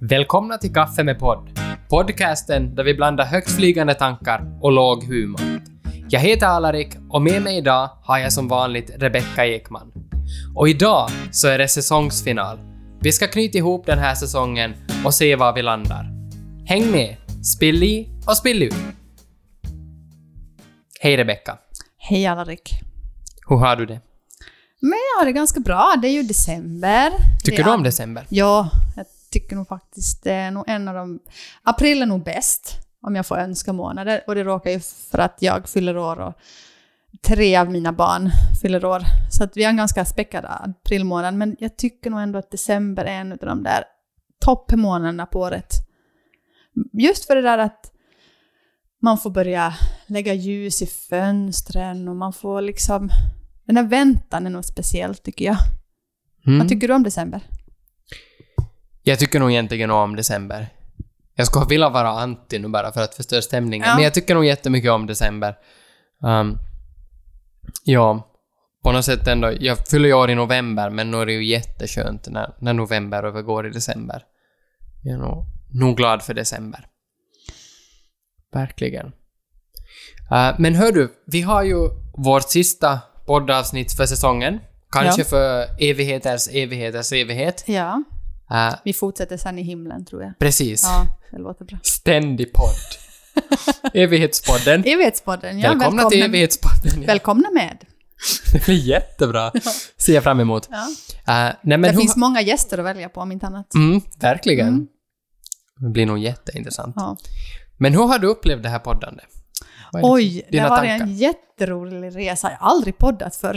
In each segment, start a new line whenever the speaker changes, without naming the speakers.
Välkomna till Kaffe med podd. Podcasten där vi blandar högtflygande tankar och låg humor. Jag heter Alarik och med mig idag har jag som vanligt Rebecka Ekman. Och idag så är det säsongsfinal. Vi ska knyta ihop den här säsongen och se var vi landar. Häng med! Spill i och spill ut! Hej Rebecka!
Hej Alarik.
Hur har du det?
Men jag har det ganska bra. Det är ju december.
Tycker
det
du
är-
om december?
Ja, tycker nog faktiskt det är nog en av de... April är nog bäst, om jag får önska månader. Och det råkar ju för att jag fyller år och tre av mina barn fyller år. Så att vi har en ganska späckad aprilmånad. Men jag tycker nog ändå att december är en av de där toppmånaderna på året. Just för det där att man får börja lägga ljus i fönstren och man får liksom... Den där väntan är nog speciellt tycker jag.
Mm.
Vad tycker du om december?
Jag tycker nog egentligen om december. Jag skulle vilja vara anti nu bara för att förstöra stämningen,
Ja.
men jag tycker nog jättemycket om december. Um, ja, på något sätt ändå. Jag fyller ju år i november, men nu är det ju jätteskönt när, när november övergår i december. Jag är nog, nog glad för december. Verkligen. Uh, men hör du, vi har ju vårt sista poddavsnitt för säsongen. Kanske
Ja.
för evigheters evigheters evighet.
Ja.
Uh,
Vi fortsätter sen i himlen tror jag.
Precis.
Ja, det låter bra.
Ständig podd. Evighetspodden.
Evighetspodden, ja.
välkomna, till Evighetspodden. Ja.
Välkomna med.
Det blir jättebra. Ser jag fram emot.
Ja.
Uh, nej, men
det
hur-
finns många gäster att välja på om inte annat.
Mm, verkligen.
Mm.
Det blir nog jätteintressant.
Ja.
Men hur har du upplevt det här poddande? Vad är det-
Oj, det har varit en jätterolig resa. Jag har aldrig poddat förr.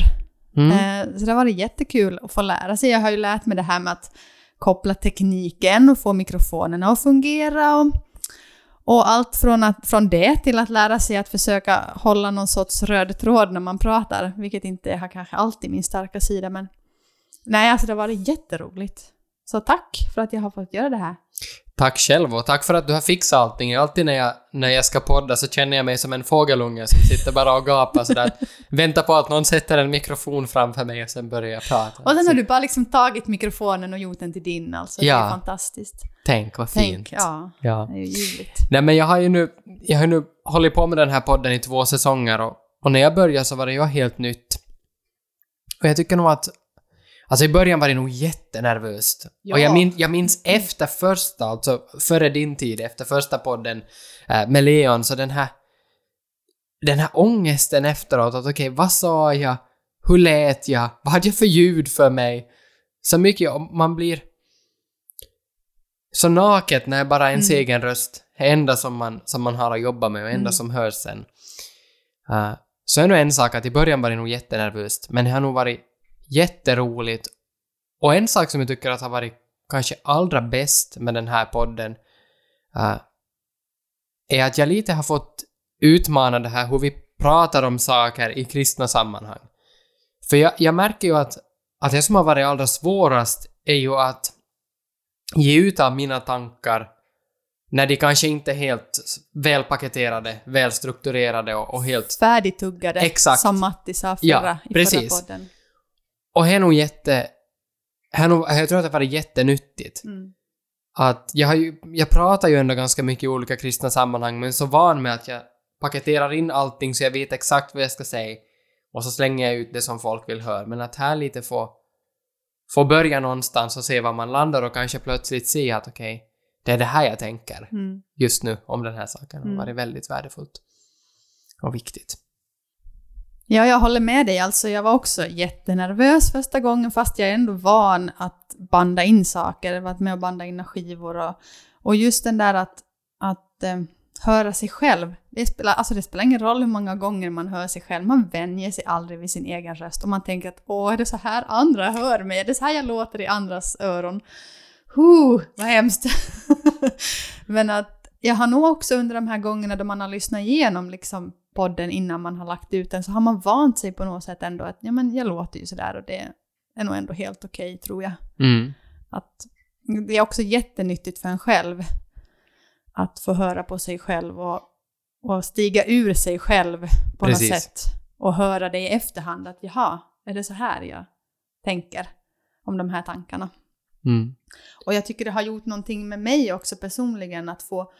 Mm.
Eh, Så det har varit jättekul att få lära sig. Jag har ju lärt mig det här med att koppla tekniken och få mikrofonerna att fungera. Och, och allt från, att, från det till att lära sig att försöka hålla någon sorts röd tråd när man pratar, vilket inte har kanske alltid min starka sida. Men nej, alltså det har varit jätteroligt. Så tack för att jag har fått göra det här.
Tack själv och tack för att du har fixat allting. Alltid när jag, när jag ska podda så känner jag mig som en fågelunge som sitter bara och gapar sådär. Väntar på att någon sätter en mikrofon framför mig och sen börjar jag prata.
Och sen har du bara liksom tagit mikrofonen och gjort den till din alltså. Det
Ja.
är fantastiskt.
Tänk vad fint.
Tänk, ja.
ja.
Det är ju ljuvligt.
Nej men jag har ju nu, jag har nu hållit på med den här podden i två säsonger och, och när jag började så var det ju helt nytt. Och jag tycker nog att, alltså i början var det nog jättenervöst.
Ja.
Och jag, min, jag minns efter första, alltså före din tid, efter första podden eh, med Leon, så den här, den här ångesten efteråt, att okej, vad sa jag? Hur lät jag? Vad hade jag för ljud för mig? Så mycket, man blir så naket när bara ens
Mm.
egen röst är enda som man, som man har att jobba med och enda
Mm.
som hörs sen. Uh, så är nog en sak att i början var det nog jättenervöst, men det har nog varit jätteroligt. Och en sak som jag tycker att har varit kanske allra bäst med den här podden uh, är att jag lite har fått utmana det här hur vi pratar om saker i kristna sammanhang. För jag, jag märker ju att, att det som har varit allra svårast är ju att ge ut av mina tankar när de kanske inte är helt välpaketerade, välstrukturerade och, och helt...
Färdigtuggade,
Exakt.
som Matti sa förra,
Ja,
i
precis.
förra podden.
Och det är nog jätte... det är nog- Jag tror att det har varit jättenyttigt.
Mm.
Att jag, har ju, jag pratar ju ändå ganska mycket i olika kristna sammanhang, men så van med att jag paketerar in allting så jag vet exakt vad jag ska säga. Och så slänger jag ut det som folk vill höra. Men att här lite få, få börja någonstans och se var man landar och kanske plötsligt se att okej, det är det här jag tänker
Mm.
just nu om den här saken. har
Mm.
varit väldigt värdefullt. Och viktigt.
Ja, jag håller med dig. Alltså, jag var också jättenervös första gången, fast jag är ändå van att banda in saker. Jag varit med och banda in skivor och, och just den där att, att eh, höra sig själv. Det spelar, alltså det spelar ingen roll hur många gånger man hör sig själv. Man vänjer sig aldrig vid sin egen röst och man tänker att åh, är det så här andra hör mig? Är det så här jag låter i andras öron? Huh, vad hemskt. Men att jag har nog också under de här gångerna då man har lyssnat igenom liksom podden innan man har lagt ut den så har man vant sig på något sätt ändå att ja men jag låter ju sådär och det är nog ändå helt okej tror jag.
Mm.
Att det är också jättenyttigt för en själv att få höra på sig själv och, och stiga ur sig själv på
Precis.
något sätt. Och höra det i efterhand att jaha, är det så här jag tänker om de här tankarna?
Mm.
Och jag tycker det har gjort någonting med mig också personligen att få,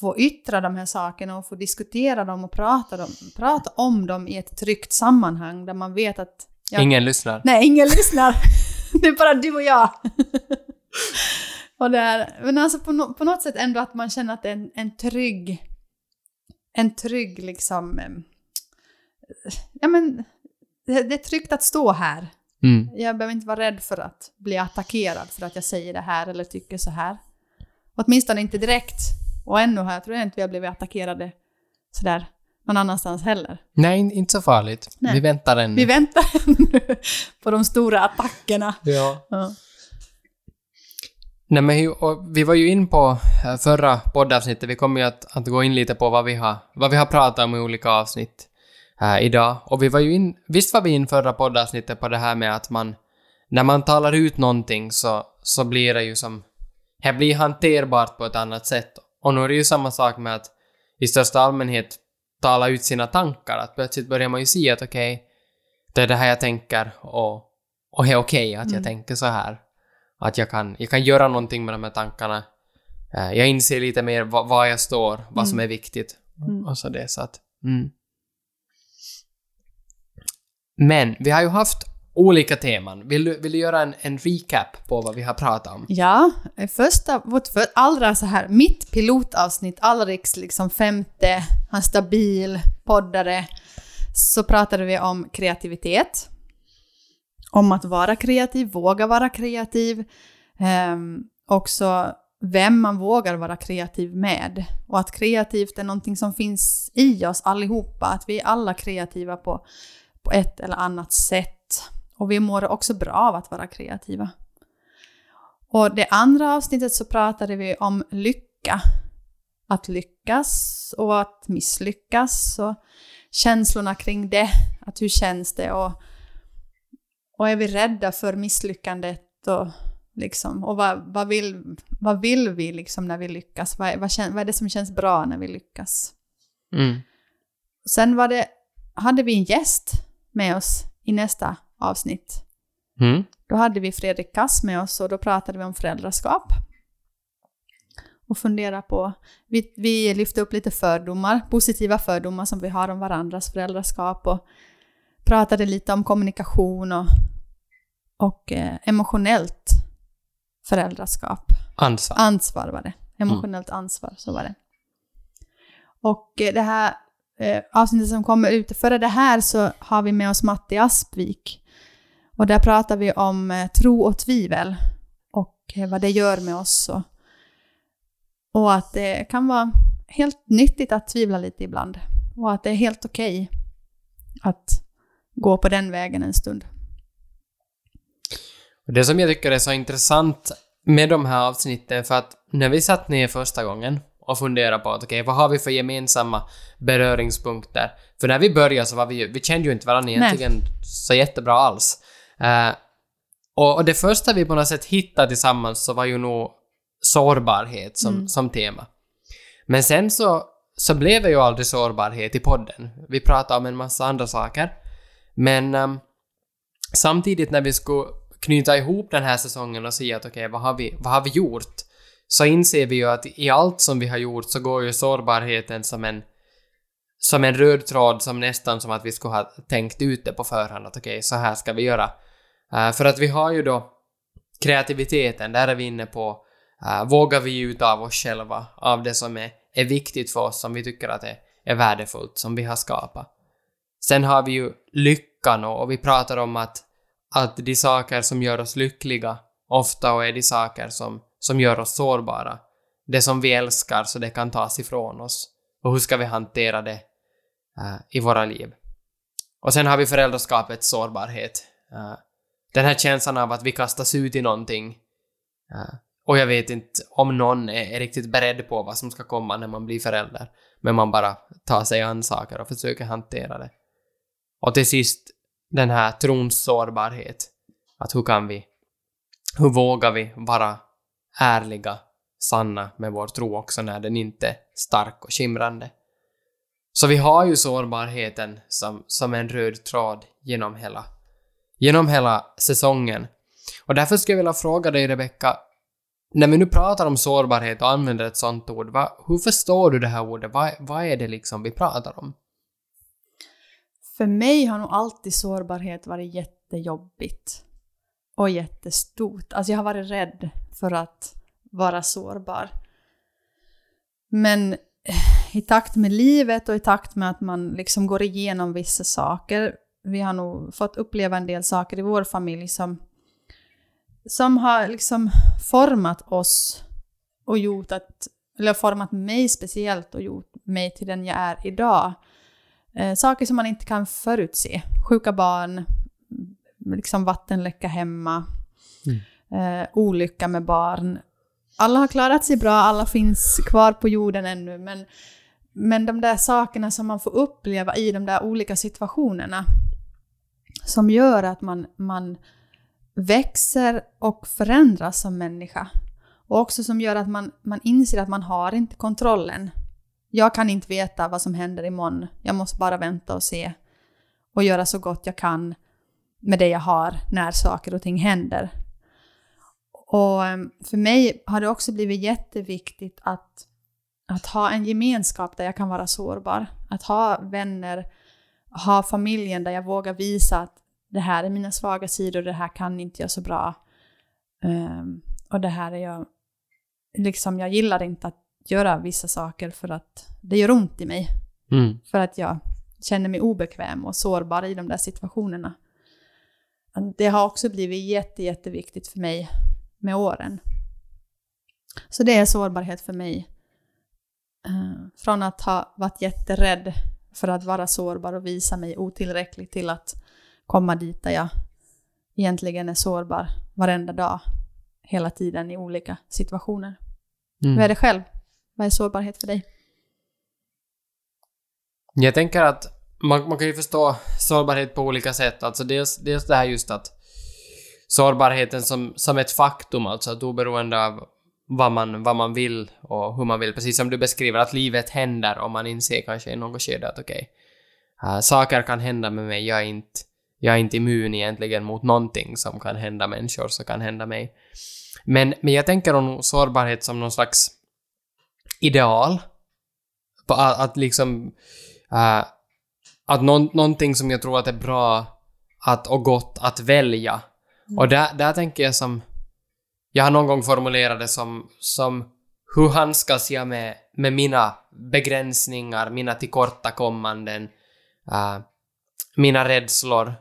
få yttra de här sakerna och få diskutera dem och prata, dem, prata om dem i ett tryggt sammanhang där man vet att... jag-
Ingen lyssnar.
Nej, ingen lyssnar. Det är bara du och jag. och det är, men alltså på, no, på något sätt ändå att man känner att det är en, en trygg, en trygg liksom, ja men, det, det är tryggt att stå här.
Mm.
Jag behöver inte vara rädd för att bli attackerad för att jag säger det här eller tycker så här. Åtminstone inte direkt. Och ännu har jag tror jag inte vi har blivit attackerade sådär någon annanstans heller.
Nej, in- inte så farligt.
Nej.
Vi väntar ännu.
Vi väntar ännu på de stora attackerna.
Ja.
Ja.
Nej, men vi var ju in på eh, förra poddavsnittet, vi kommer ju att, att gå in lite på vad vi har, vad vi har pratat om i olika avsnitt eh, idag. Och vi var ju in, visst var vi in förra poddavsnittet på det här med att man, när man talar ut någonting så, så blir det ju som, det blir hanterbart på ett annat sätt. Och nu är det ju samma sak med att i största allmänhet tala ut sina tankar, att plötsligt börjar man ju se att okej, det är det här jag tänker och, och det är okej att jag
Mm.
tänker så här. Att jag kan, jag kan göra någonting med de här tankarna. Eh, Jag inser lite mer var, var jag står, vad som
Mm.
är viktigt.
Mm.
Och så det, så att... Mm. Men vi har ju haft olika teman. Vill du, vill du göra en, en recap på vad vi har pratat om?
Ja, eh, första, vårt för, allra så här, mitt pilotavsnitt, Alriks liksom femte, han stabil poddare, så pratade vi om kreativitet. Om att vara kreativ, våga vara kreativ. ehm, också vem man vågar vara kreativ med. Och att kreativt är någonting som finns i oss allihopa. Att vi är alla kreativa på, på ett eller annat sätt. Och vi mår också bra av att vara kreativa. Och det andra avsnittet så pratade vi om lycka. Att lyckas och att misslyckas och känslorna kring det. Att hur känns det och, och är vi rädda för misslyckandet och liksom och vad, vad, vill, vad vill vi liksom när vi lyckas? Vad, vad, vad är det som känns bra när vi lyckas?
Mm.
Sen var det, hade vi en gäst med oss i nästa avsnitt.
Mm.
Då hade vi Fredrik Kass med oss och då pratade vi om föräldraskap. Och fundera på, vi, vi lyfte upp lite fördomar, positiva fördomar som vi har om varandras föräldraskap och pratade lite om kommunikation och, och eh, emotionellt föräldraskap.
Ansvar.
Ansvar var det. Emotionellt ansvar, så var det. Och eh, det här eh, avsnittet som kommer ut före det här så har vi med oss Matti Aspvik. Och där pratar vi om eh, tro och tvivel och eh, vad det gör med oss. Och, och att det kan vara helt nyttigt att tvivla lite ibland. Och att det är helt okej att gå på den vägen en stund.
Det som jag tycker är så intressant med de här avsnitten för att när vi satt ner första gången och funderade på att okej, vad har vi för gemensamma beröringspunkter? För när vi började så var vi ju, vi kände ju inte varandra egentligen så jättebra alls. Eh, och, och det första vi på något sätt hittade tillsammans så var ju nog sårbarhet som,
Mm.
som tema. Men sen så, så blev det ju aldrig sårbarhet i podden. Vi pratade om en massa andra saker. Men ehm, samtidigt när vi skulle knyta ihop den här säsongen och se att okej, vad, har vi, vad har vi gjort? Så inser vi ju att i allt som vi har gjort så går ju sårbarheten som en som en röd tråd som nästan som att vi skulle ha tänkt ut det på förhand att okej, så här ska vi göra. Eh, för att vi har ju då kreativiteten, där är vi inne på uh, vågar vi ut av oss själva, av det som är, är viktigt för oss, som vi tycker att är, är värdefullt, som vi har skapat. Sen har vi ju lyckan och, och vi pratar om att, att de saker som gör oss lyckliga ofta och är de saker som, som gör oss sårbara. Det som vi älskar så det kan tas ifrån oss. Och hur ska vi hantera det uh, i våra liv? Och sen har vi föräldraskapets sårbarhet. Uh, den här känslan av att vi kastas ut i någonting. Eh, och jag vet inte om någon är, är riktigt beredd på vad som ska komma när man blir förälder. Men man bara tar sig an saker och försöker hantera det. Och till sist den här trons sårbarhet. Att hur kan vi, hur vågar vi vara ärliga, sanna med vår tro också när den inte är stark och skimrande. Så vi har ju sårbarheten som, som en röd tråd genom hela, genom hela säsongen. Och därför skulle jag vilja fråga dig, Rebecka, när vi nu pratar om sårbarhet och använder ett sånt ord, va, hur förstår du det här ordet? Vad, vad är det liksom vi pratar om?
För mig har nog alltid sårbarhet varit jättejobbigt. Och jättestort. Alltså jag har varit rädd för att vara sårbar. Men eh, i takt med livet och i takt med att man liksom går igenom vissa saker, vi har nog fått uppleva en del saker i vår familj som, som har liksom format oss och gjort att, eller format mig speciellt och gjort mig till den jag är idag. Eh, saker som man inte kan förutse. Sjuka barn, liksom vattenläcka hemma, mm. eh, olycka med barn. Alla har klarat sig bra, alla finns kvar på jorden ännu, men, men de där sakerna som man får uppleva i de där olika situationerna som gör att man, man växer och förändras som människa. Och också som gör att man, man inser att man har inte kontrollen. Jag kan inte veta vad som händer imorgon. Jag måste bara vänta och se. Och göra så gott jag kan med det jag har när saker och ting händer. Och ehm, för mig har det också blivit jätteviktigt att, att ha en gemenskap där jag kan vara sårbar. Att ha vänner, ha familjen där jag vågar visa att det här är mina svaga sidor, det här kan inte jag så bra. Um, och det här är jag, liksom jag gillar inte att göra vissa saker för att det gör ont i mig. Mm. För att jag känner mig obekväm och sårbar i de där situationerna. Det har också blivit jätte, jätteviktigt för mig med åren. Så det är sårbarhet för mig. Uh, från att ha varit jätterädd för att vara sårbar och visa mig otillräcklig till att komma dit där jag egentligen är sårbar varenda dag, hela tiden i olika situationer. Mm. Hur är det själv? Vad är sårbarhet för dig?
Jag tänker att man, man kan ju förstå sårbarhet på olika sätt. Alltså dels, dels det här just att sårbarheten som, som ett faktum, alltså att oberoende av vad man, vad man vill och hur man vill, precis som du beskriver, att livet händer och man inser kanske i något skede att okej, okay, uh, saker kan hända med mig, jag är, inte, jag är inte immun egentligen mot någonting som kan hända människor, som kan hända mig. Men, men jag tänker om sårbarhet som någon slags ideal. På att, att liksom... Uh, att någon, någonting som jag tror att är bra att, och gott att välja. Mm. Och där, där tänker jag som... Jag har någon gång formulerat det som, som hur handskas jag med, med mina begränsningar, mina tillkortakommanden, uh, mina rädslor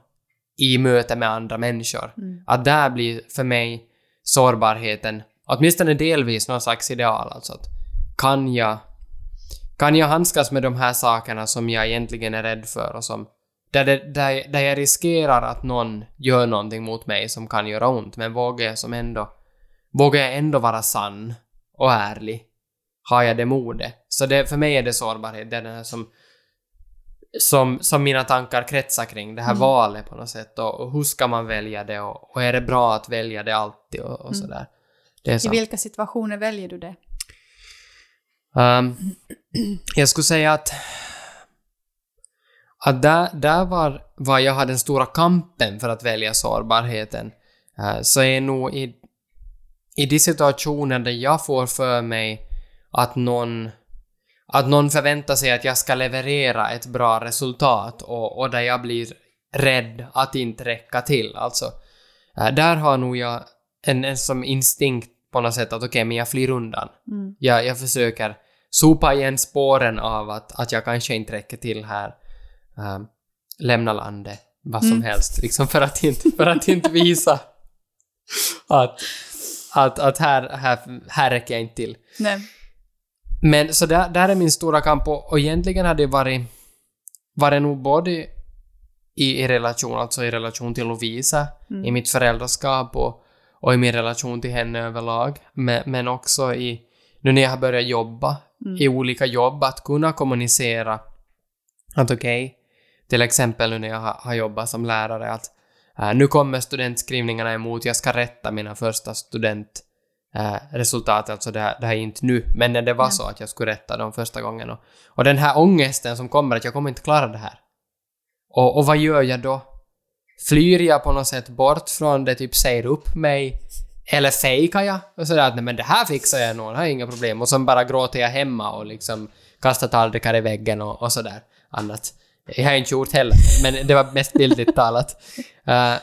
i möte med andra människor. Mm. Att där blir för mig sårbarheten, åtminstone delvis, någon slags ideal. Alltså att kan jag, kan jag handskas med de här sakerna som jag egentligen är rädd för och som där, det, där, där jag riskerar att någon gör någonting mot mig som kan göra ont, men vågar jag som ändå vågar jag ändå vara sann och ärlig? Har jag det modet? Så det, för mig är det sårbarhet, det är den här som, som, som mina tankar kretsar kring, det här mm. valet på något sätt och, och, hur ska man välja det och, och, är det bra att välja det alltid och, och mm. sådär.
I vilka situationer väljer du det?
Um, jag skulle säga att, att där, där var, var jag hade den stora kampen för att välja sårbarheten, uh, så är nog i, i de situationer där jag får för mig att någon att någon förväntar sig att jag ska leverera ett bra resultat och, och där jag blir rädd att inte räcka till. Alltså, uh, där har nog jag en, en som instinkt på något sätt att okej, okay, men jag flyr undan. Mm. Jag, jag försöker sopa igen spåren av att, att jag kanske inte räcker till här. Um, lämna landet, vad som mm. helst, liksom för att inte, för att inte visa att, att, att här, här, här räcker jag inte till.
Nej.
Men så där, där är min stora kamp och, och egentligen har det varit, varit nog både i, i relation, alltså i relation till Lovisa, mm. i mitt föräldraskap och, och i min relation till henne överlag. Men, men också i, nu när jag har börjat jobba mm. i olika jobb, att kunna kommunicera att okej, okay, till exempel nu när jag har, har jobbat som lärare, att äh, nu kommer studentskrivningarna emot, jag ska rätta mina första studentresultat, äh, alltså det här, det här är inte nu, men när det var ja. så att jag skulle rätta dem första gången. Och, och den här ångesten som kommer, att jag kommer inte klara det här. Och, och vad gör jag då? flyr jag på något sätt bort från det, typ säger upp mig, eller fejkar jag och sådär att nej men det här fixar jag nog, det har jag inga problem. Och så bara gråter jag hemma och liksom kastar tallrikar i väggen och, och sådär annat. Jag har inte gjort heller, men det var mest bildligt talat. Eh, uh,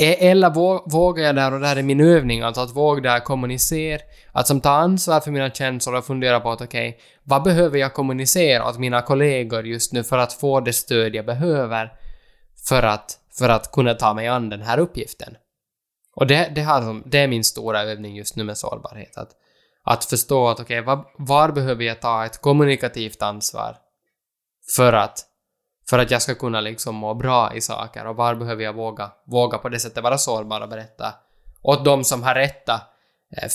eller vågar jag där, och det här är min övning, alltså att våga där kommunicera, att som ta ansvar för mina känslor och fundera på att okej, okay, vad behöver jag kommunicera åt mina kollegor just nu för att få det stöd jag behöver för att, för att kunna ta mig an den här uppgiften? Och det, det, har, det är min stora övning just nu med sårbarhet, att, att förstå att okej, okay, var, var behöver jag ta ett kommunikativt ansvar för att för att jag ska kunna liksom må bra i saker och var behöver jag våga, våga på det sättet vara sårbar och berätta åt de som har rätta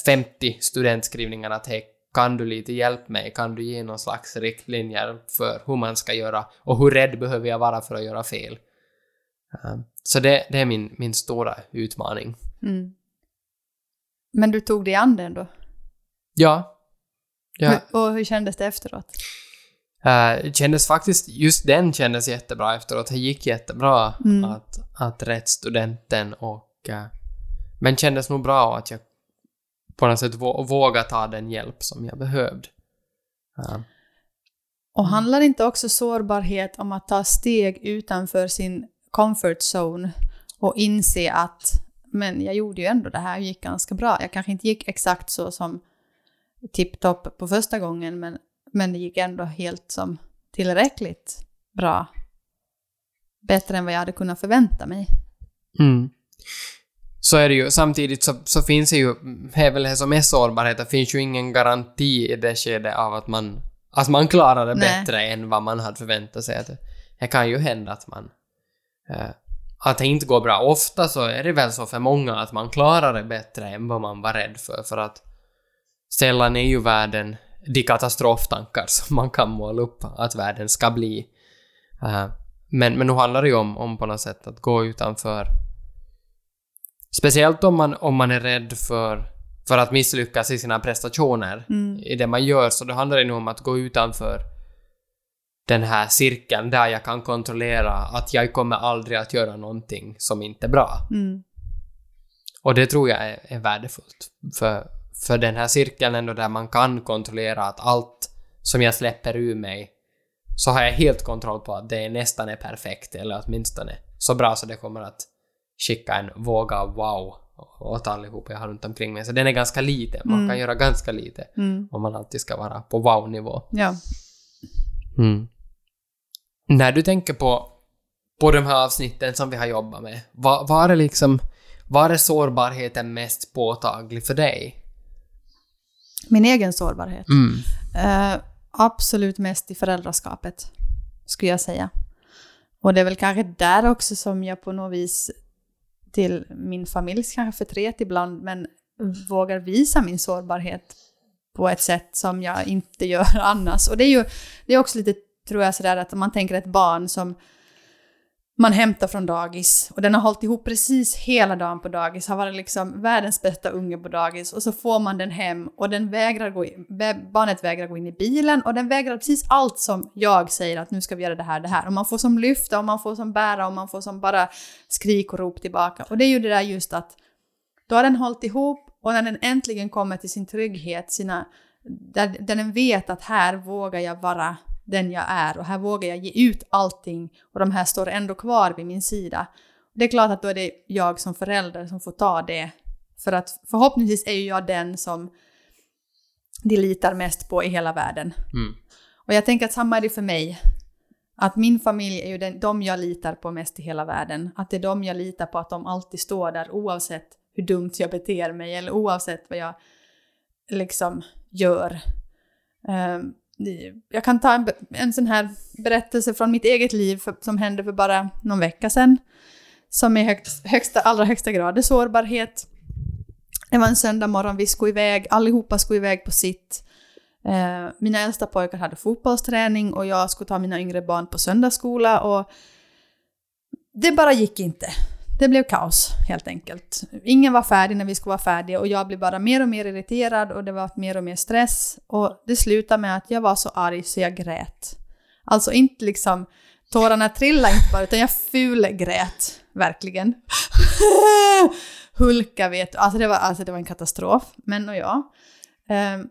50 eh, studentskrivningar att hej, kan du lite hjälpa mig? Kan du ge någon slags riktlinjer för hur man ska göra och hur rädd behöver jag vara för att göra fel? Eh, så det, det är min, min stora utmaning. Mm.
Men du tog dig an den då?
Ja.
ja. Och hur kändes det efteråt?
Uh, kändes faktiskt, just den kändes jättebra efteråt. Det gick jättebra mm. att, att rätt studenten och... Uh, men kändes nog bra att jag på något sätt våga ta den hjälp som jag behövde. Uh.
Och handlar inte också sårbarhet om att ta steg utanför sin comfort zone och inse att men jag gjorde ju ändå det här gick ganska bra. Jag kanske inte gick exakt så som tipptopp på första gången men men det gick ändå helt som tillräckligt bra. Bättre än vad jag hade kunnat förvänta mig.
Mm. Så är det ju. Samtidigt så, så finns det ju, det är väl det som är sårbarhet, det finns ju ingen garanti i det skedet av att man, att man klarar det Nej. bättre än vad man hade förväntat sig. Det, det kan ju hända att man... Eh, att det inte går bra. Ofta så är det väl så för många att man klarar det bättre än vad man var rädd för, för att sällan är ju världen de katastroftankar som man kan måla upp att världen ska bli. Uh, men, men nu handlar det ju om, om på något sätt att gå utanför. Speciellt om man, om man är rädd för, för att misslyckas i sina prestationer mm. i det man gör, så då handlar det nog om att gå utanför den här cirkeln där jag kan kontrollera att jag kommer aldrig att göra någonting som inte är bra. Mm. Och det tror jag är, är värdefullt. För för den här cirkeln ändå där man kan kontrollera att allt som jag släpper ur mig så har jag helt kontroll på att det nästan är perfekt, eller åtminstone så bra så det kommer att skicka en våg av wow åt allihop jag har runt omkring mig. Så den är ganska liten, man mm. kan göra ganska lite mm. om man alltid ska vara på wow-nivå.
Ja.
Mm. När du tänker på, på de här avsnitten som vi har jobbat med, var, var är liksom, var är sårbarheten mest påtaglig för dig?
Min egen sårbarhet. Mm. Uh, absolut mest i föräldraskapet, skulle jag säga. Och det är väl kanske där också som jag på något vis till min familjs kanske förtret ibland, men vågar visa min sårbarhet på ett sätt som jag inte gör annars. Och det är ju det är också lite, tror jag, sådär att man tänker ett barn som man hämtar från dagis och den har hållit ihop precis hela dagen på dagis, har varit liksom världens bästa unge på dagis och så får man den hem och den vägrar gå in, barnet vägrar gå in i bilen och den vägrar precis allt som jag säger att nu ska vi göra det här, det här. Och man får som lyfta och man får som bära och man får som bara skrik och rop tillbaka. Och det är ju det där just att då har den hållit ihop och när den äntligen kommer till sin trygghet, sina, där, där den vet att här vågar jag vara den jag är och här vågar jag ge ut allting och de här står ändå kvar vid min sida. Det är klart att då är det jag som förälder som får ta det. För att förhoppningsvis är ju jag den som de litar mest på i hela världen. Mm. Och jag tänker att samma är det för mig. Att min familj är ju den, de jag litar på mest i hela världen. Att det är de jag litar på att de alltid står där oavsett hur dumt jag beter mig eller oavsett vad jag liksom gör. Um, jag kan ta en, en sån här berättelse från mitt eget liv för, som hände för bara någon vecka sedan. Som i högst, högsta, allra högsta grad är sårbarhet. Det var en söndag morgon, vi skulle iväg, allihopa skulle iväg på sitt. Eh, mina äldsta pojkar hade fotbollsträning och jag skulle ta mina yngre barn på söndagsskola och det bara gick inte det blev kaos helt enkelt. Ingen var färdig när vi skulle vara färdiga och jag blev bara mer och mer irriterad och det var mer och mer stress. Och det slutade med att jag var så arg så jag grät. Alltså inte liksom tårarna trillade inte bara, utan jag fulgrät. Verkligen. Hulka vet du. Alltså det var, alltså det var en katastrof. Men och ja. Um,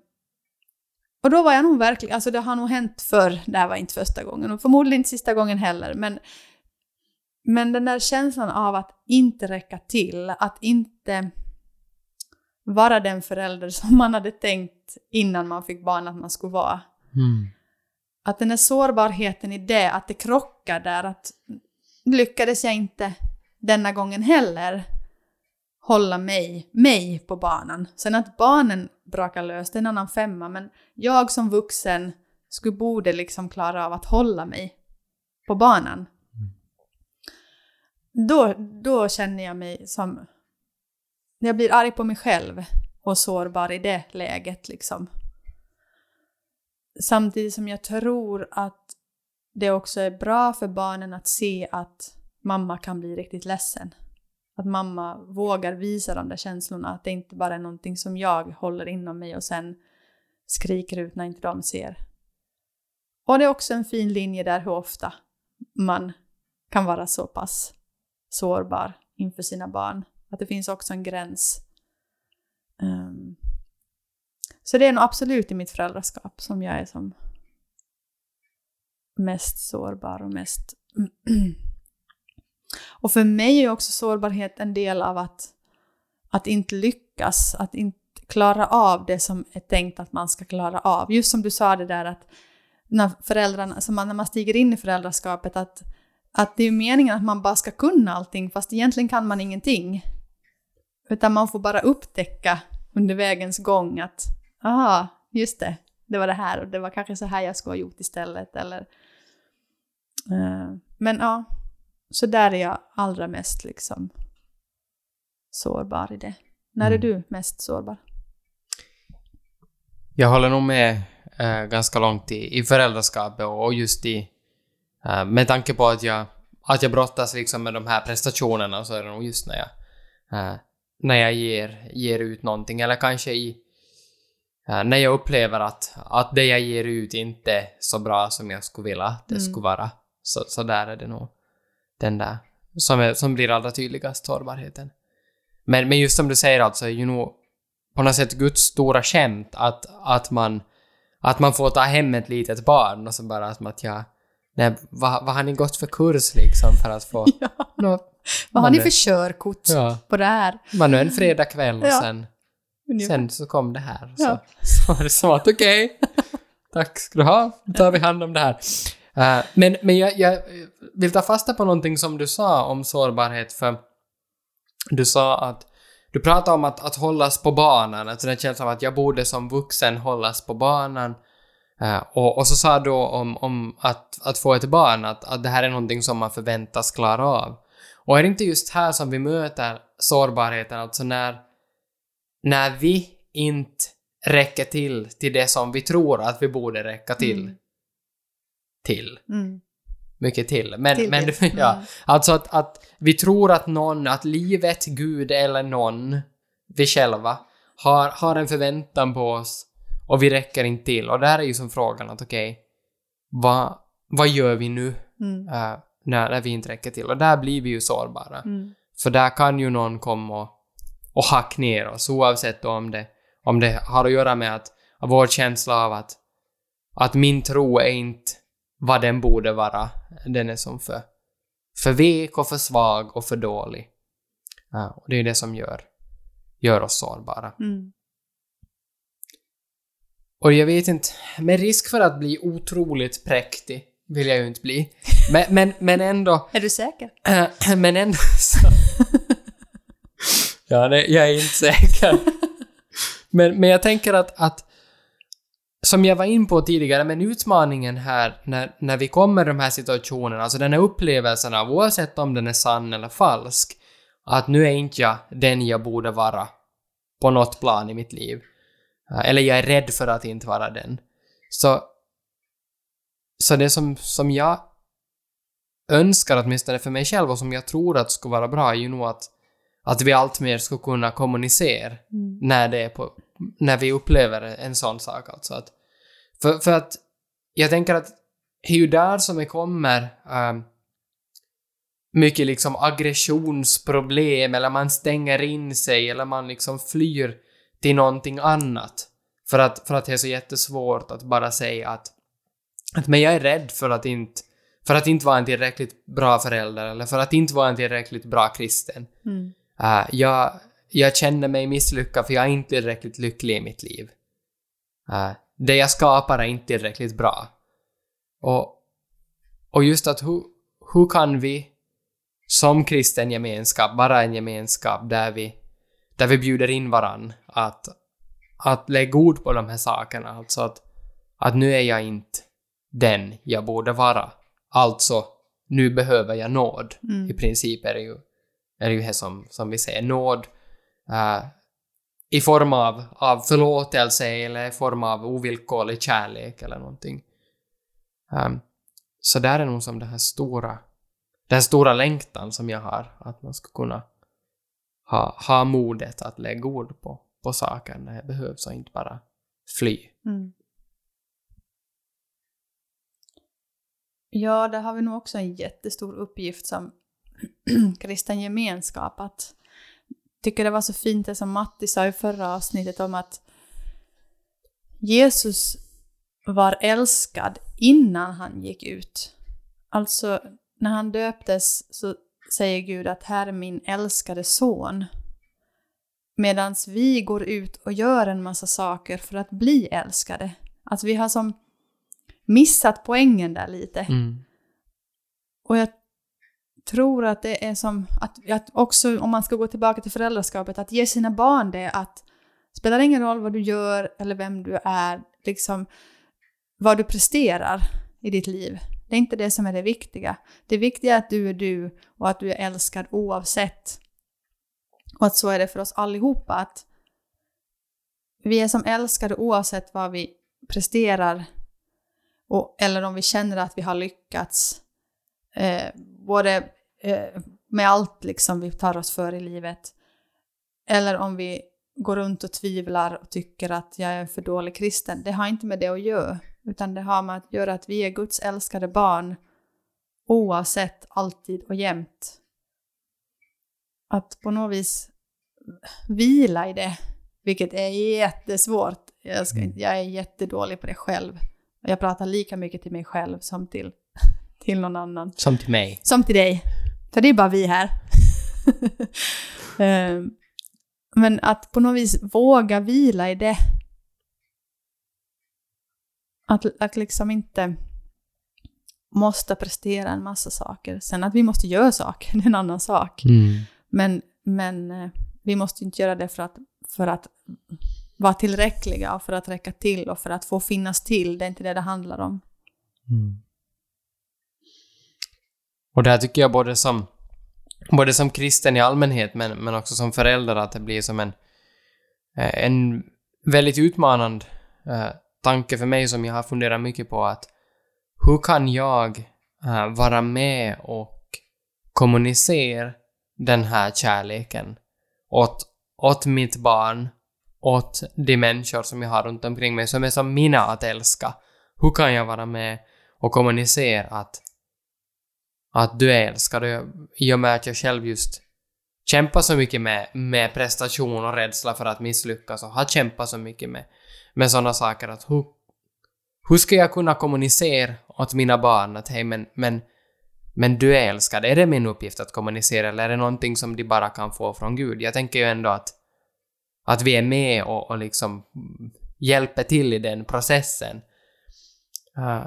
och då var jag nog verkligen, alltså det har nog hänt förr, det här var inte första gången och förmodligen inte sista gången heller, men, men den där känslan av att inte räcka till, att inte vara den förälder som man hade tänkt innan man fick barn att man skulle vara.
Mm.
Att den här sårbarheten i det, att det krockar där, att lyckades jag inte denna gången heller hålla mig, mig på banan. Sen att barnen brakar lös, det är en annan femma, men jag som vuxen skulle borde liksom klara av att hålla mig på banan. Då, då känner jag mig som... Jag blir arg på mig själv och sårbar i det läget liksom. Samtidigt som jag tror att det också är bra för barnen att se att mamma kan bli riktigt ledsen. Att mamma vågar visa de där känslorna, att det inte bara är någonting som jag håller inom mig och sen skriker ut när inte de ser. Och det är också en fin linje där hur ofta man kan vara så pass sårbar inför sina barn. Att det finns också en gräns. Um, så det är nog absolut i mitt föräldraskap som jag är som mest sårbar och mest Och för mig är också sårbarhet en del av att, att inte lyckas, att inte klara av det som är tänkt att man ska klara av. Just som du sa det där att när, föräldrarna, alltså man, när man stiger in i föräldraskapet att, att det är meningen att man bara ska kunna allting fast egentligen kan man ingenting. Utan man får bara upptäcka under vägens gång att aha, just det, det var det här och det var kanske så här jag skulle ha gjort istället eller... Uh, men ja, så där är jag allra mest liksom sårbar i det. När är mm. du mest sårbar?
Jag håller nog med äh, ganska långt i, i föräldraskapet och just i... Äh, med tanke på att jag, att jag brottas liksom med de här prestationerna så är det nog just när jag... Äh, när jag ger, ger ut någonting eller kanske i... när jag upplever att, att det jag ger ut inte är så bra som jag skulle vilja att det mm. skulle vara. Så, så där är det nog den där som, är, som blir allra tydligast, sårbarheten. Men, men just som du säger alltså, är ju nog på något sätt Guds stora skämt att, att, man, att man får ta hem ett litet barn och så bara som att jag... Nej, vad, vad har ni gått för kurs liksom för att få...
ja. no, vad har ni för körkort ja. på det här?
Man nu en fredagkväll och ja. sen... Sen så kom det här. Så, ja. så var det som att okej, okay, tack ska du ha, då tar vi hand om det här. Uh, men men jag, jag, vill ta fasta på någonting som du sa om sårbarhet, för du sa att du pratade om att, att hållas på banan, alltså den känslan av att jag borde som vuxen hållas på banan. Uh, och, och så sa du om, om att, att få ett barn, att, att det här är någonting som man förväntas klara av. Och är det inte just här som vi möter sårbarheten, alltså när, när vi inte räcker till till det som vi tror att vi borde räcka till. Mm till.
Mm.
Mycket till. Men, till men ja, mm. alltså att, att vi tror att någon, att livet, Gud eller någon, vi själva, har, har en förväntan på oss och vi räcker inte till. Och där är ju som frågan att okej, okay, vad, vad gör vi nu mm. uh, när, när vi inte räcker till? Och där blir vi ju sårbara.
Mm.
För där kan ju någon komma och, och hacka ner oss oavsett om det, om det har att göra med att, att vår känsla av att, att min tro är inte vad den borde vara. Den är som för, för vek och för svag och för dålig. Ja, och det är det som gör, gör oss sårbara.
Mm.
Och jag vet inte, med risk för att bli otroligt präktig vill jag ju inte bli. Men, men, men ändå...
är du säker?
men ändå så... ja, det, jag är inte säker. men, men jag tänker att, att som jag var in på tidigare, men utmaningen här när, när vi kommer i de här situationerna, alltså den här upplevelsen av oavsett om den är sann eller falsk, att nu är inte jag den jag borde vara på något plan i mitt liv. Eh, eller jag är rädd för att inte vara den. Så, så det som, som jag önskar åtminstone för mig själv och som jag tror att skulle vara bra är ju nog att, att vi alltmer ska kunna kommunicera mm. när det är på, när vi upplever en sån sak alltså. Att, för, för att jag tänker att är ju där som det kommer um, mycket liksom aggressionsproblem eller man stänger in sig eller man liksom flyr till någonting annat. För att, för att det är så jättesvårt att bara säga att, att men jag är rädd för att inte för att inte vara en tillräckligt bra förälder eller för att inte vara en tillräckligt bra kristen.
Mm.
Uh, jag, jag känner mig misslyckad för jag är inte tillräckligt lycklig i mitt liv. Uh, det jag skapar är inte tillräckligt bra. Och, och just att hur, hur kan vi som kristen gemenskap vara en gemenskap där vi, där vi bjuder in varann att, att lägga ord på de här sakerna. Alltså att, att nu är jag inte den jag borde vara. Alltså, nu behöver jag nåd.
Mm.
I princip är det ju, är det ju det som, som vi säger, nåd uh, i form av, av förlåtelse eller i form av ovillkorlig kärlek eller någonting. Um, så där är nog som det här stora, den här stora längtan som jag har, att man ska kunna ha, ha modet att lägga ord på, på saker när det behövs och inte bara fly.
Mm. Ja, där har vi nog också en jättestor uppgift som kristen gemenskap. Att, tycker det var så fint det som Matti sa i förra avsnittet om att Jesus var älskad innan han gick ut. Alltså, när han döptes så säger Gud att här är min älskade son. Medan vi går ut och gör en massa saker för att bli älskade. Att vi har som missat poängen där lite.
Mm.
Och jag tror att det är som att, att också om man ska gå tillbaka till föräldraskapet, att ge sina barn det att spelar ingen roll vad du gör eller vem du är, liksom vad du presterar i ditt liv. Det är inte det som är det viktiga. Det viktiga är att du är du och att du är älskad oavsett. Och att så är det för oss allihopa. Att vi är som älskade oavsett vad vi presterar och, eller om vi känner att vi har lyckats. Eh, både eh, med allt liksom vi tar oss för i livet. Eller om vi går runt och tvivlar och tycker att jag är en för dålig kristen. Det har inte med det att göra. Utan det har med att göra att vi är Guds älskade barn oavsett, alltid och jämt. Att på något vis vila i det, vilket är jättesvårt. Jag, ska, jag är jättedålig på det själv. Jag pratar lika mycket till mig själv som till, till någon annan.
Som till mig.
Som till dig. För det är bara vi här. Ehm, Men att på något vis våga vila i det. Att, att liksom inte måste prestera en massa saker. Sen att vi måste göra saker, det är en annan sak.
Mm.
Men, men eh, vi måste inte göra det för att, för att vara tillräckliga och för att räcka till och för att få finnas till. Det är inte det det handlar om.
Mm. Och där tycker jag både som, både som kristen i allmänhet men, men också som förälder att det blir som en, eh, en väldigt utmanande eh, tanke för mig som jag har funderat mycket på att hur kan jag eh, vara med och kommunicera den här kärleken åt, åt mitt barn, åt de människor som jag har runt omkring mig som är som mina att älska. Hur kan jag vara med och kommunicera att, att du är älskad? I och med att jag själv just kämpar så mycket med, med prestation och rädsla för att misslyckas och har kämpat så mycket med, med sådana saker att hur, hur ska jag kunna kommunicera åt mina barn att hej men, men, men du är älskad, är det min uppgift att kommunicera eller är det någonting som de bara kan få från Gud? Jag tänker ju ändå att, att vi är med och, och liksom hjälper till i den processen. Uh,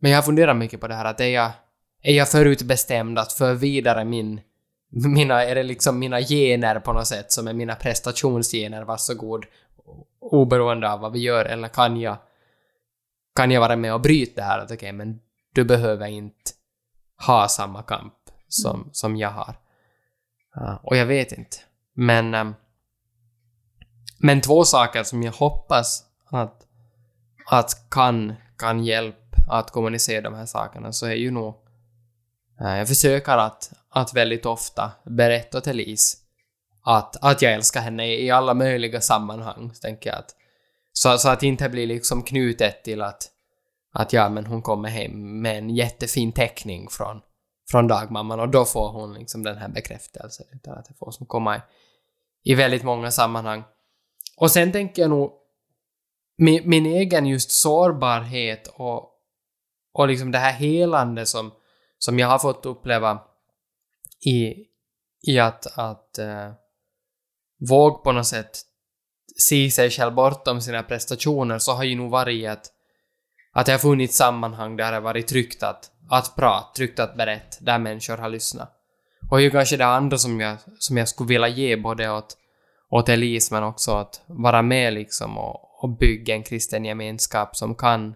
men jag har funderat mycket på det här att är jag, är jag förutbestämd att föra vidare min, mina, är det liksom mina gener på något sätt som är mina prestationsgener, varsågod, oberoende av vad vi gör, eller kan jag, kan jag vara med och bryta det här att okej, men du behöver inte ha samma kamp som, som jag har. Uh, och jag vet inte. Men, um, men två saker som jag hoppas att, att kan, kan hjälpa att kommunicera de här sakerna så är ju nog... eh, jag försöker att, att väldigt ofta berätta till Lis att, att jag älskar henne i, alla möjliga sammanhang, så tänker jag att. Så, så att det inte blir liksom knutet till att, att ja, men hon kommer hem med en jättefin teckning från, från dagmamman och då får hon liksom den här bekräftelsen. Utan att det får som komma i, i väldigt många sammanhang. Och sen tänker jag nog min, min egen just sårbarhet och, och liksom det här helande som, som jag har fått uppleva i, i att, att uh, våg på något sätt se sig själv bortom sina prestationer så har ju nog varit att, att det har funnits sammanhang där det har varit tryggt att, att prata, tryggt att berätta, där människor har lyssnat. Och ju kanske det andra som jag, som jag skulle vilja ge både åt, åt Elise men också att vara med liksom och, och bygga en kristen gemenskap som kan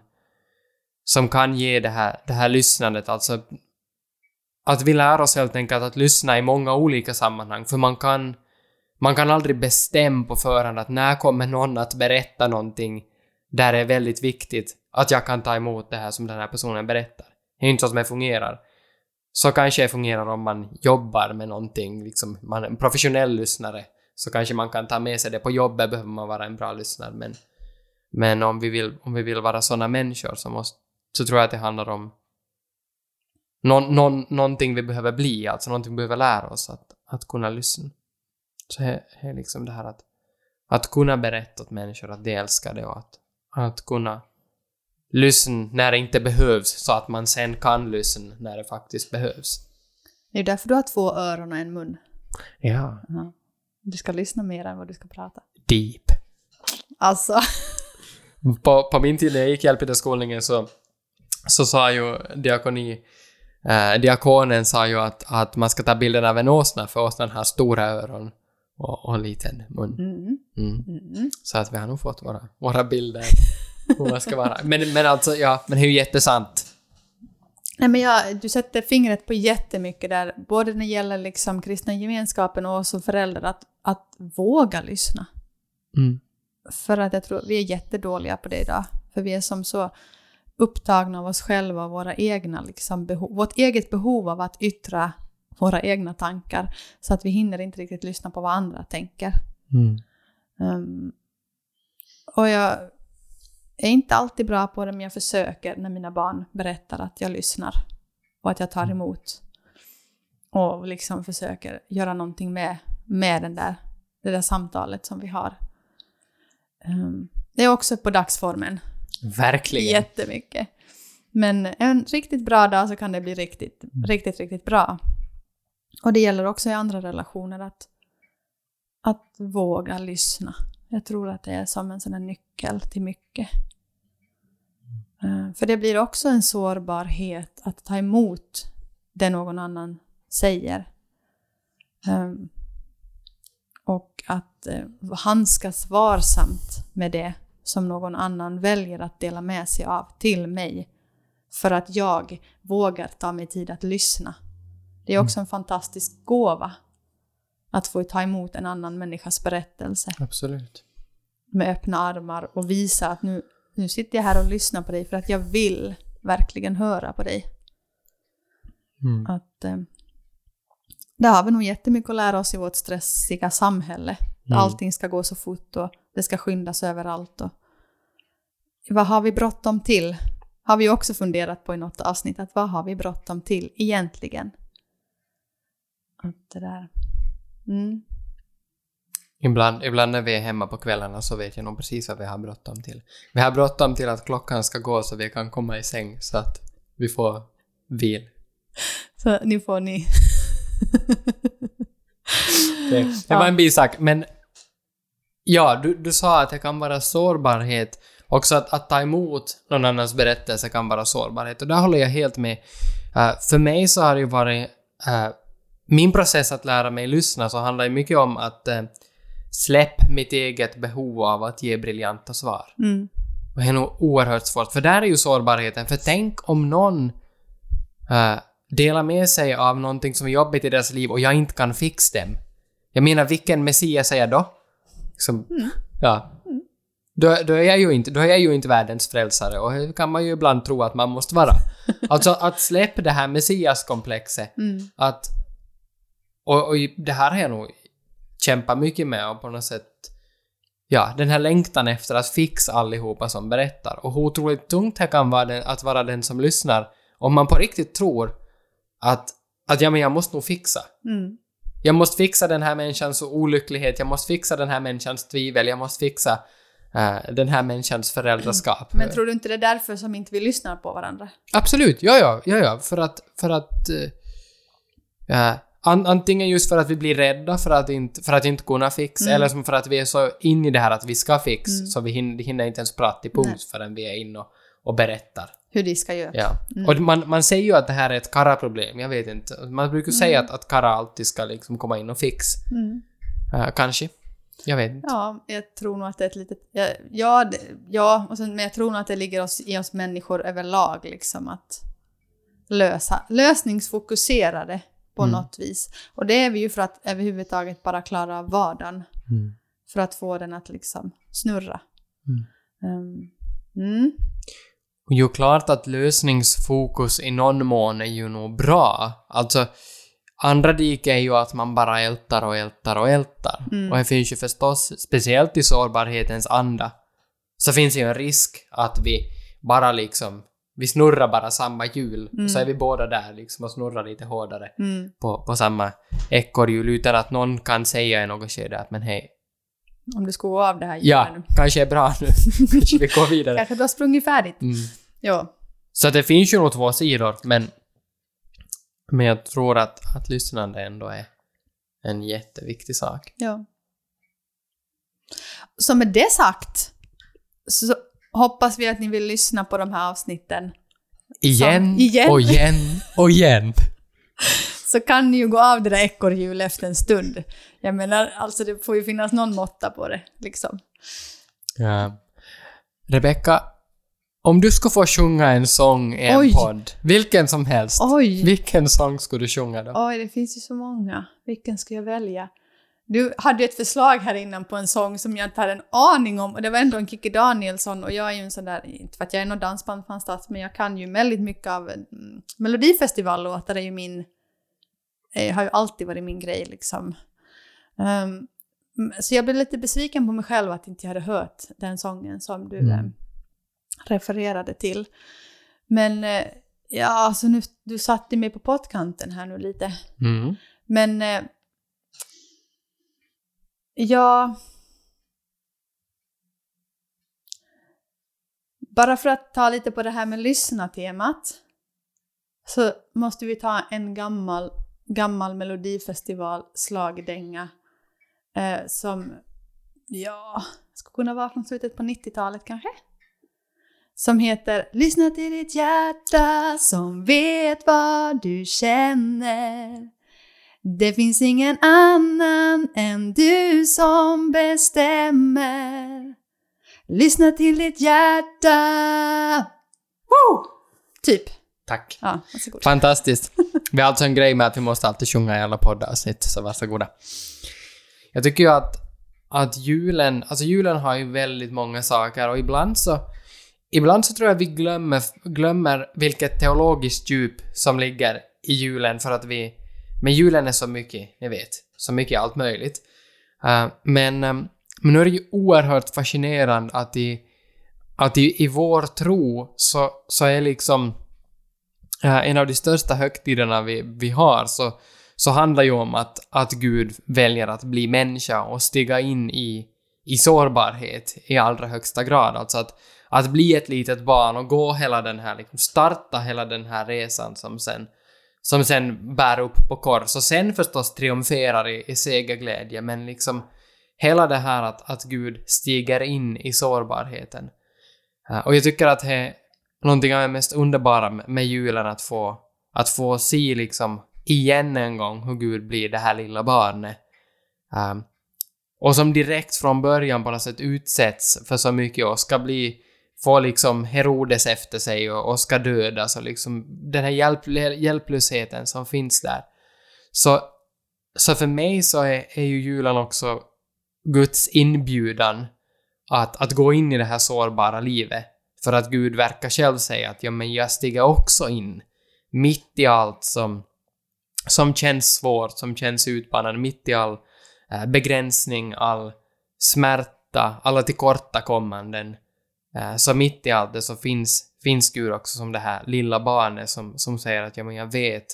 som kan ge det här, det här lyssnandet, alltså att vi lär oss helt enkelt att lyssna i många olika sammanhang, för man kan man kan aldrig bestämma på förhand att när kommer någon att berätta någonting där det är väldigt viktigt att jag kan ta emot det här som den här personen berättar. Det är inte så som det fungerar. Så kanske det fungerar om man jobbar med någonting, liksom man är en professionell lyssnare, så kanske man kan ta med sig det. På jobbet behöver man vara en bra lyssnare, men, men om, vi vill, om vi vill vara sådana människor så, måste, så tror jag att det handlar om någon, någon, någonting vi behöver bli, alltså någonting vi behöver lära oss att, att kunna lyssna. Så det är liksom det här att, att kunna berätta åt människor att de älskar det och att, att kunna lyssna när det inte behövs så att man sen kan lyssna när det faktiskt behövs.
Det är därför du har två öron och en mun.
Ja.
Ja. Du ska lyssna mer än vad du ska prata.
Deep.
Alltså.
På, på min tid när jag gick hjälpmedelskolningen så, så sa ju diakoni eh, diakonen sa ju att, att man ska ta bilden av en åsna för åsnan har stora öron och, och en liten mun.
Mm.
Mm.
Mm.
Så att vi har nog fått våra, våra bilder hur man ska vara. Men, men alltså, ja, men det är ju jättesant.
Nej, men jag, du sätter fingret på jättemycket där, både när det gäller liksom kristna gemenskapen och som förälder, att, att våga lyssna.
Mm.
För att jag tror vi är jättedåliga på det idag. För vi är som så upptagna av oss själva och våra egna liksom behov, vårt eget behov av att yttra våra egna tankar. Så att vi hinner inte riktigt lyssna på vad andra tänker.
Mm.
Um, och jag är inte alltid bra på det, men jag försöker när mina barn berättar att jag lyssnar. Och att jag tar emot. Och liksom försöker göra någonting med, med den där, det där samtalet som vi har. Um, det är också på dagsformen.
Verkligen.
Jättemycket. Men en riktigt bra dag så kan det bli riktigt, riktigt, riktigt bra. Och det gäller också i andra relationer att, att våga lyssna. Jag tror att det är som en sån här nyckel till mycket. Eh, för det blir också en sårbarhet att ta emot det någon annan säger. Eh, och att eh, handskas varsamt med det som någon annan väljer att dela med sig av till mig. För att jag vågar ta mig tid att lyssna. Det är också en fantastisk gåva att få ta emot en annan människas berättelse
Absolut.
med öppna armar och visa att nu, nu sitter jag här och lyssnar på dig för att jag vill verkligen höra på dig.
Mm.
Att, eh, där har vi nog jättemycket att lära oss i vårt stressiga samhälle.
Mm.
allting ska gå så fort och det ska skyndas överallt. Och vad har vi bråttom till? Har vi också funderat på i något avsnitt. Att vad har vi bråttom till egentligen? Att det där... Mm.
Ibland, ibland när vi är hemma på kvällarna så vet jag nog precis vad vi har bråttom till. Vi har bråttom till att klockan ska gå så vi kan komma i säng så att vi får vil.
Så nu får ni...
Det, det var en bisak, men ja, du, du sa att det kan vara sårbarhet. Också att, att ta emot någon annans berättelse kan vara sårbarhet. Och där håller jag helt med. Eh, för mig så har det ju varit... eh, min process att lära mig lyssna så handlar ju mycket om att uh, släpp mitt eget behov av att ge briljanta svar.
Mm.
Och det är nog oerhört svårt, för där är ju sårbarheten. För tänk om någon uh, delar med sig av någonting som är jobbigt i deras liv och jag inte kan fixa dem. Jag menar, vilken Messias är jag då? Liksom, Ja. Då, då, är jag ju inte, då är jag ju inte världens frälsare och det kan man ju ibland tro att man måste vara. Alltså att släppa det här Messias-komplexet.
Mm.
Att... Och, och det här har jag nog kämpat mycket med och på något sätt ja, den här längtan efter att fixa allihopa som berättar och hur otroligt tungt det kan vara den, att vara den som lyssnar om man på riktigt tror att, att ja, men jag måste nog fixa.
Mm.
Jag måste fixa den här människans olycklighet, jag måste fixa den här människans tvivel, jag måste fixa eh, den här människans föräldraskap.
Men tror du inte det är därför som inte vi lyssnar på varandra?
Absolut, ja, ja, ja, ja, för att, för att eh, an, antingen just för att vi blir rädda för att inte, för att inte kunna fixa,
Mm.
eller som för att vi är så in i det här att vi ska fixa,
Mm.
så vi hinner, hinner inte ens prata till punkt
Nej.
förrän vi är inne och, och berättar.
Hur de ska göra?
Ja.
Mm.
Och man, man säger ju att det här är ett kara-problem, jag vet inte. Man brukar säga
Mm.
att, att kara alltid ska liksom komma in och fixa.
Mm.
Eh, kanske. Jag vet inte.
Ja, jag tror nog att det är ett litet... Ja, ja, ja och sen, men jag tror nog att det ligger oss, i oss människor överlag liksom att lösa, lösningsfokuserade på
Mm.
något vis. Och det är vi ju för att överhuvudtaget bara klara av vardagen.
Mm.
För att få den att liksom snurra.
Mm.
Um, mm.
Och ju klart att lösningsfokus i någon mån är ju nog bra. Alltså, andra dike är ju att man bara ältar och ältar och ältar.
Mm.
Och det finns ju förstås, speciellt i sårbarhetens anda, så finns det ju en risk att vi bara liksom, vi snurrar bara samma hjul.
Mm.
Och så är vi båda där liksom och snurrar lite hårdare
Mm.
på, på samma ekorrhjul utan att någon kan säga i något skede att men hej,
Om du ska gå av det här
ja,
hjulet
kanske är bra nu. kanske vi går
nu.
vidare.
Kanske du har sprungit färdigt.
Mm.
Ja.
Så det finns ju nog två sidor, men, men jag tror att, att lyssnande ändå är en jätteviktig sak.
Ja. Så med det sagt så hoppas vi att ni vill lyssna på de här avsnitten.
Igen,
igen.
och igen och igen.
Så kan ni ju gå av det där ekorrhjulet efter en stund. Jag menar, alltså det får ju finnas någon måtta på det, liksom.
Ja. Rebecka, om du skulle få sjunga en sång i en
Oj.
podd, vilken som helst,
Oj!
vilken sång skulle du sjunga då?
Oj, det finns ju så många. Vilken ska jag välja? Du hade ju ett förslag här innan på en sång som jag inte hade en aning om och det var ändå en Kikki Danielsson och jag är ju en sån där, inte för att jag är någon dansbandfantast, men jag kan ju väldigt mycket av mm, Melodifestivallåtar är ju min, eh, har ju alltid varit min grej liksom. Ehm, mm, så jag blev lite besviken på mig själv att inte jag hade hört den sången som du
Mm.
eh, refererade till. Men eh, ja, alltså nu, du satte mig på pottkanten här nu lite.
Mm.
Men... Eh, ja... Bara för att ta lite på det här med lyssna-temat så måste vi ta en gammal, gammal melodifestival-slagdänga eh, som, ja, skulle kunna vara från slutet på 90-talet kanske? Som heter Lyssna till ditt hjärta som vet vad du känner. Det finns ingen annan än du som bestämmer. Lyssna till ditt hjärta. Woo! Typ.
Tack.
Ja, varsågod.
Fantastiskt. Vi har alltså en grej med att vi måste alltid sjunga i alla poddavsnitt, så varsågoda. Jag tycker ju att, att julen, alltså julen har ju väldigt många saker och ibland så, ibland så tror jag vi glömmer, glömmer vilket teologiskt djup som ligger i julen för att vi, men julen är så mycket, ni vet, så mycket allt möjligt. Uh, men, um, men nu är det ju oerhört fascinerande att i, att i, i vår tro så, så är liksom uh, en av de största högtiderna vi, vi har så, så handlar ju om att, att Gud väljer att bli människa och stiga in i, i sårbarhet i allra högsta grad. Alltså att, att bli ett litet barn och gå hela den här, liksom starta hela den här resan som sen, som sen bär upp på kors och sen förstås triumferar i, i segerglädje men liksom hela det här att, att Gud stiger in i sårbarheten. Eh, och jag tycker att det är någonting av det mest underbara med- med julen att få, att få se liksom igen en gång hur Gud blir det här lilla barnet. Um, och som direkt från början på något sätt utsätts för så mycket och ska bli, får liksom Herodes efter sig och, och ska dödas och liksom den här hjälp, hjälplösheten som finns där. Så, så för mig så är, är ju julen också Guds inbjudan att, att gå in i det här sårbara livet. För att Gud verkar själv säga att ja, men jag stiger också in mitt i allt som, som känns svårt, som känns utmanande, mitt i all eh, begränsning, all smärta, alla tillkortakommanden. Eh, så mitt i allt det så finns, finns Gud också som det här lilla barnet som, som säger att ja, men jag vet,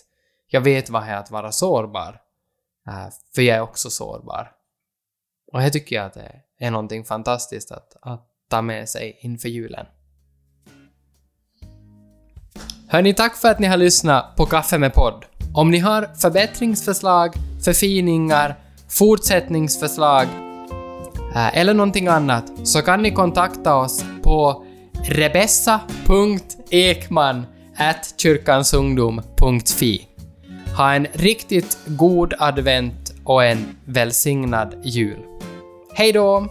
jag vet vad det är att vara sårbar. Eh, för jag är också sårbar. Och det tycker jag att det är någonting fantastiskt att, att ta med sig inför julen. Hörni, tack för att ni har lyssnat på Kaffe med podd. Om ni har förbättringsförslag, förfiningar, fortsättningsförslag Äh, eller någonting annat så kan ni kontakta oss på rebessa.ekman kyrkansungdom.fi. Ha en riktigt god advent och en välsignad jul. Hej då!